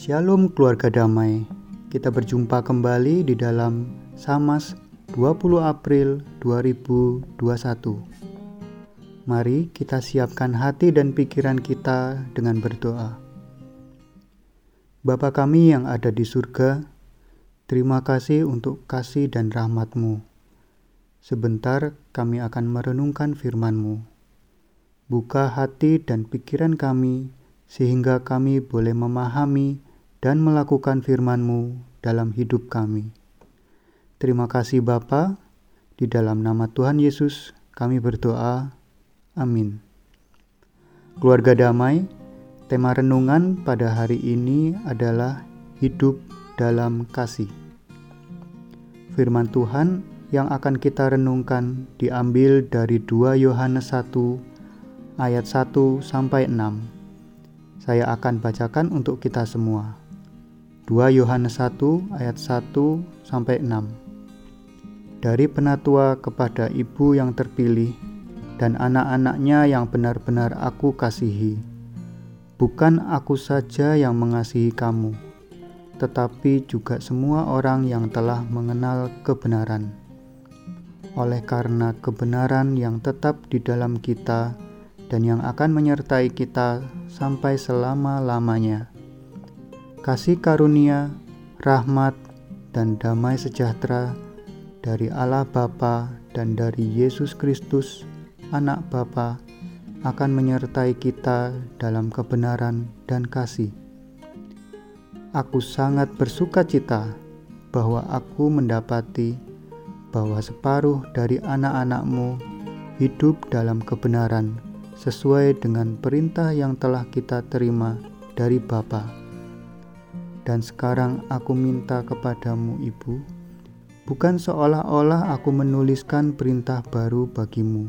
Shalom keluarga damai. Kita berjumpa kembali di dalam Samas 20 April 2021. Mari kita siapkan hati dan pikiran kita dengan berdoa. Bapa kami yang ada di surga, terima kasih untuk kasih dan rahmatmu. Sebentar kami akan merenungkan firman-Mu. Buka hati dan pikiran kami sehingga kami boleh memahami dan melakukan firman-Mu dalam hidup kami. Terima kasih Bapa, di dalam nama Tuhan Yesus kami berdoa. Amin. Keluarga damai, tema renungan pada hari ini adalah hidup dalam kasih. Firman Tuhan yang akan kita renungkan diambil dari 2 Yohanes 1 ayat 1 sampai 6. Saya akan bacakan untuk kita semua. 2 Yohanes 1 ayat 1 sampai 6. Dari penatua kepada ibu yang terpilih dan anak-anaknya yang benar-benar aku kasihi. Bukan aku saja yang mengasihi kamu, tetapi juga semua orang yang telah mengenal kebenaran. Oleh karena kebenaran yang tetap di dalam kita dan yang akan menyertai kita sampai selama-lamanya kasih karunia, rahmat, dan damai sejahtera dari Allah Bapa dan dari Yesus Kristus, Anak Bapa, akan menyertai kita dalam kebenaran dan kasih. Aku sangat bersuka cita bahwa aku mendapati bahwa separuh dari anak-anakmu hidup dalam kebenaran sesuai dengan perintah yang telah kita terima dari Bapa dan sekarang aku minta kepadamu, Ibu, bukan seolah-olah aku menuliskan perintah baru bagimu,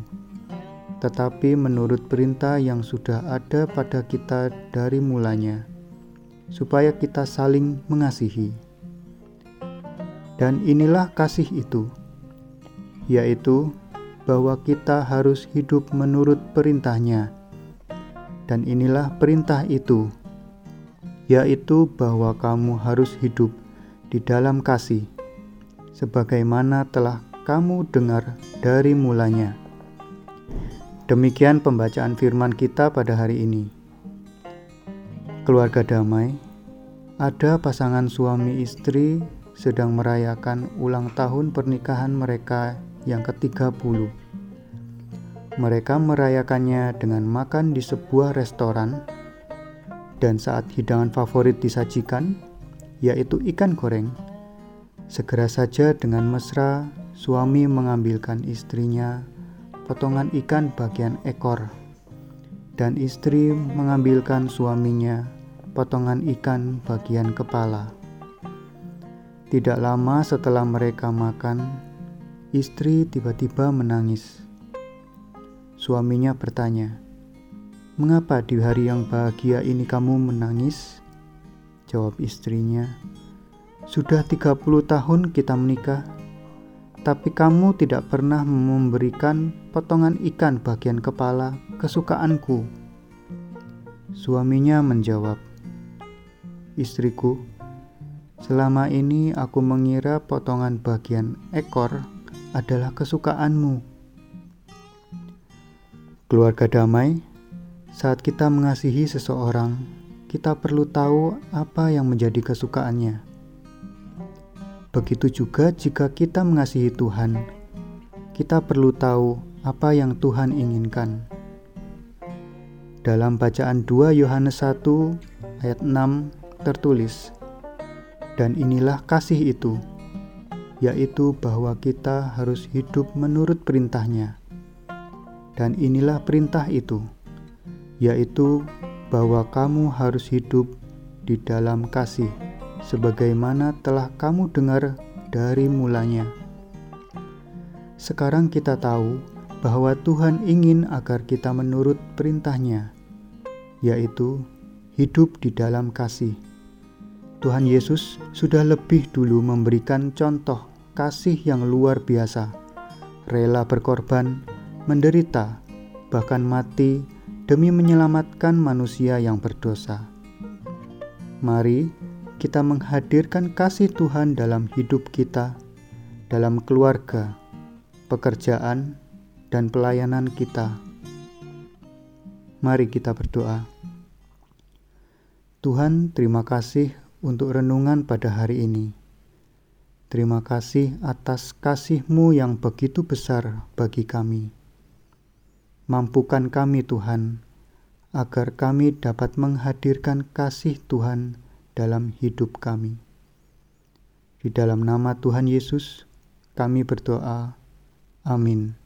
tetapi menurut perintah yang sudah ada pada kita dari mulanya, supaya kita saling mengasihi. Dan inilah kasih itu, yaitu bahwa kita harus hidup menurut perintahnya. Dan inilah perintah itu, yaitu bahwa kamu harus hidup di dalam kasih, sebagaimana telah kamu dengar dari mulanya. Demikian pembacaan firman kita pada hari ini. Keluarga damai, ada pasangan suami istri sedang merayakan ulang tahun pernikahan mereka yang ke-30. Mereka merayakannya dengan makan di sebuah restoran dan saat hidangan favorit disajikan, yaitu ikan goreng, segera saja dengan mesra suami mengambilkan istrinya potongan ikan bagian ekor, dan istri mengambilkan suaminya potongan ikan bagian kepala. Tidak lama setelah mereka makan, istri tiba-tiba menangis. Suaminya bertanya, Mengapa di hari yang bahagia ini kamu menangis? Jawab istrinya, Sudah 30 tahun kita menikah, tapi kamu tidak pernah memberikan potongan ikan bagian kepala kesukaanku. Suaminya menjawab, Istriku, selama ini aku mengira potongan bagian ekor adalah kesukaanmu. Keluarga damai, saat kita mengasihi seseorang, kita perlu tahu apa yang menjadi kesukaannya. Begitu juga jika kita mengasihi Tuhan, kita perlu tahu apa yang Tuhan inginkan. Dalam bacaan 2 Yohanes 1 ayat 6 tertulis, Dan inilah kasih itu, yaitu bahwa kita harus hidup menurut perintahnya. Dan inilah perintah itu, yaitu bahwa kamu harus hidup di dalam kasih, sebagaimana telah kamu dengar dari mulanya. Sekarang kita tahu bahwa Tuhan ingin agar kita menurut perintahnya, yaitu hidup di dalam kasih. Tuhan Yesus sudah lebih dulu memberikan contoh kasih yang luar biasa, rela berkorban, menderita, bahkan mati demi menyelamatkan manusia yang berdosa. Mari kita menghadirkan kasih Tuhan dalam hidup kita, dalam keluarga, pekerjaan, dan pelayanan kita. Mari kita berdoa. Tuhan, terima kasih untuk renungan pada hari ini. Terima kasih atas kasih-Mu yang begitu besar bagi kami. Mampukan kami Tuhan, agar kami dapat menghadirkan kasih Tuhan dalam hidup kami. Di dalam nama Tuhan Yesus, kami berdoa. Amin.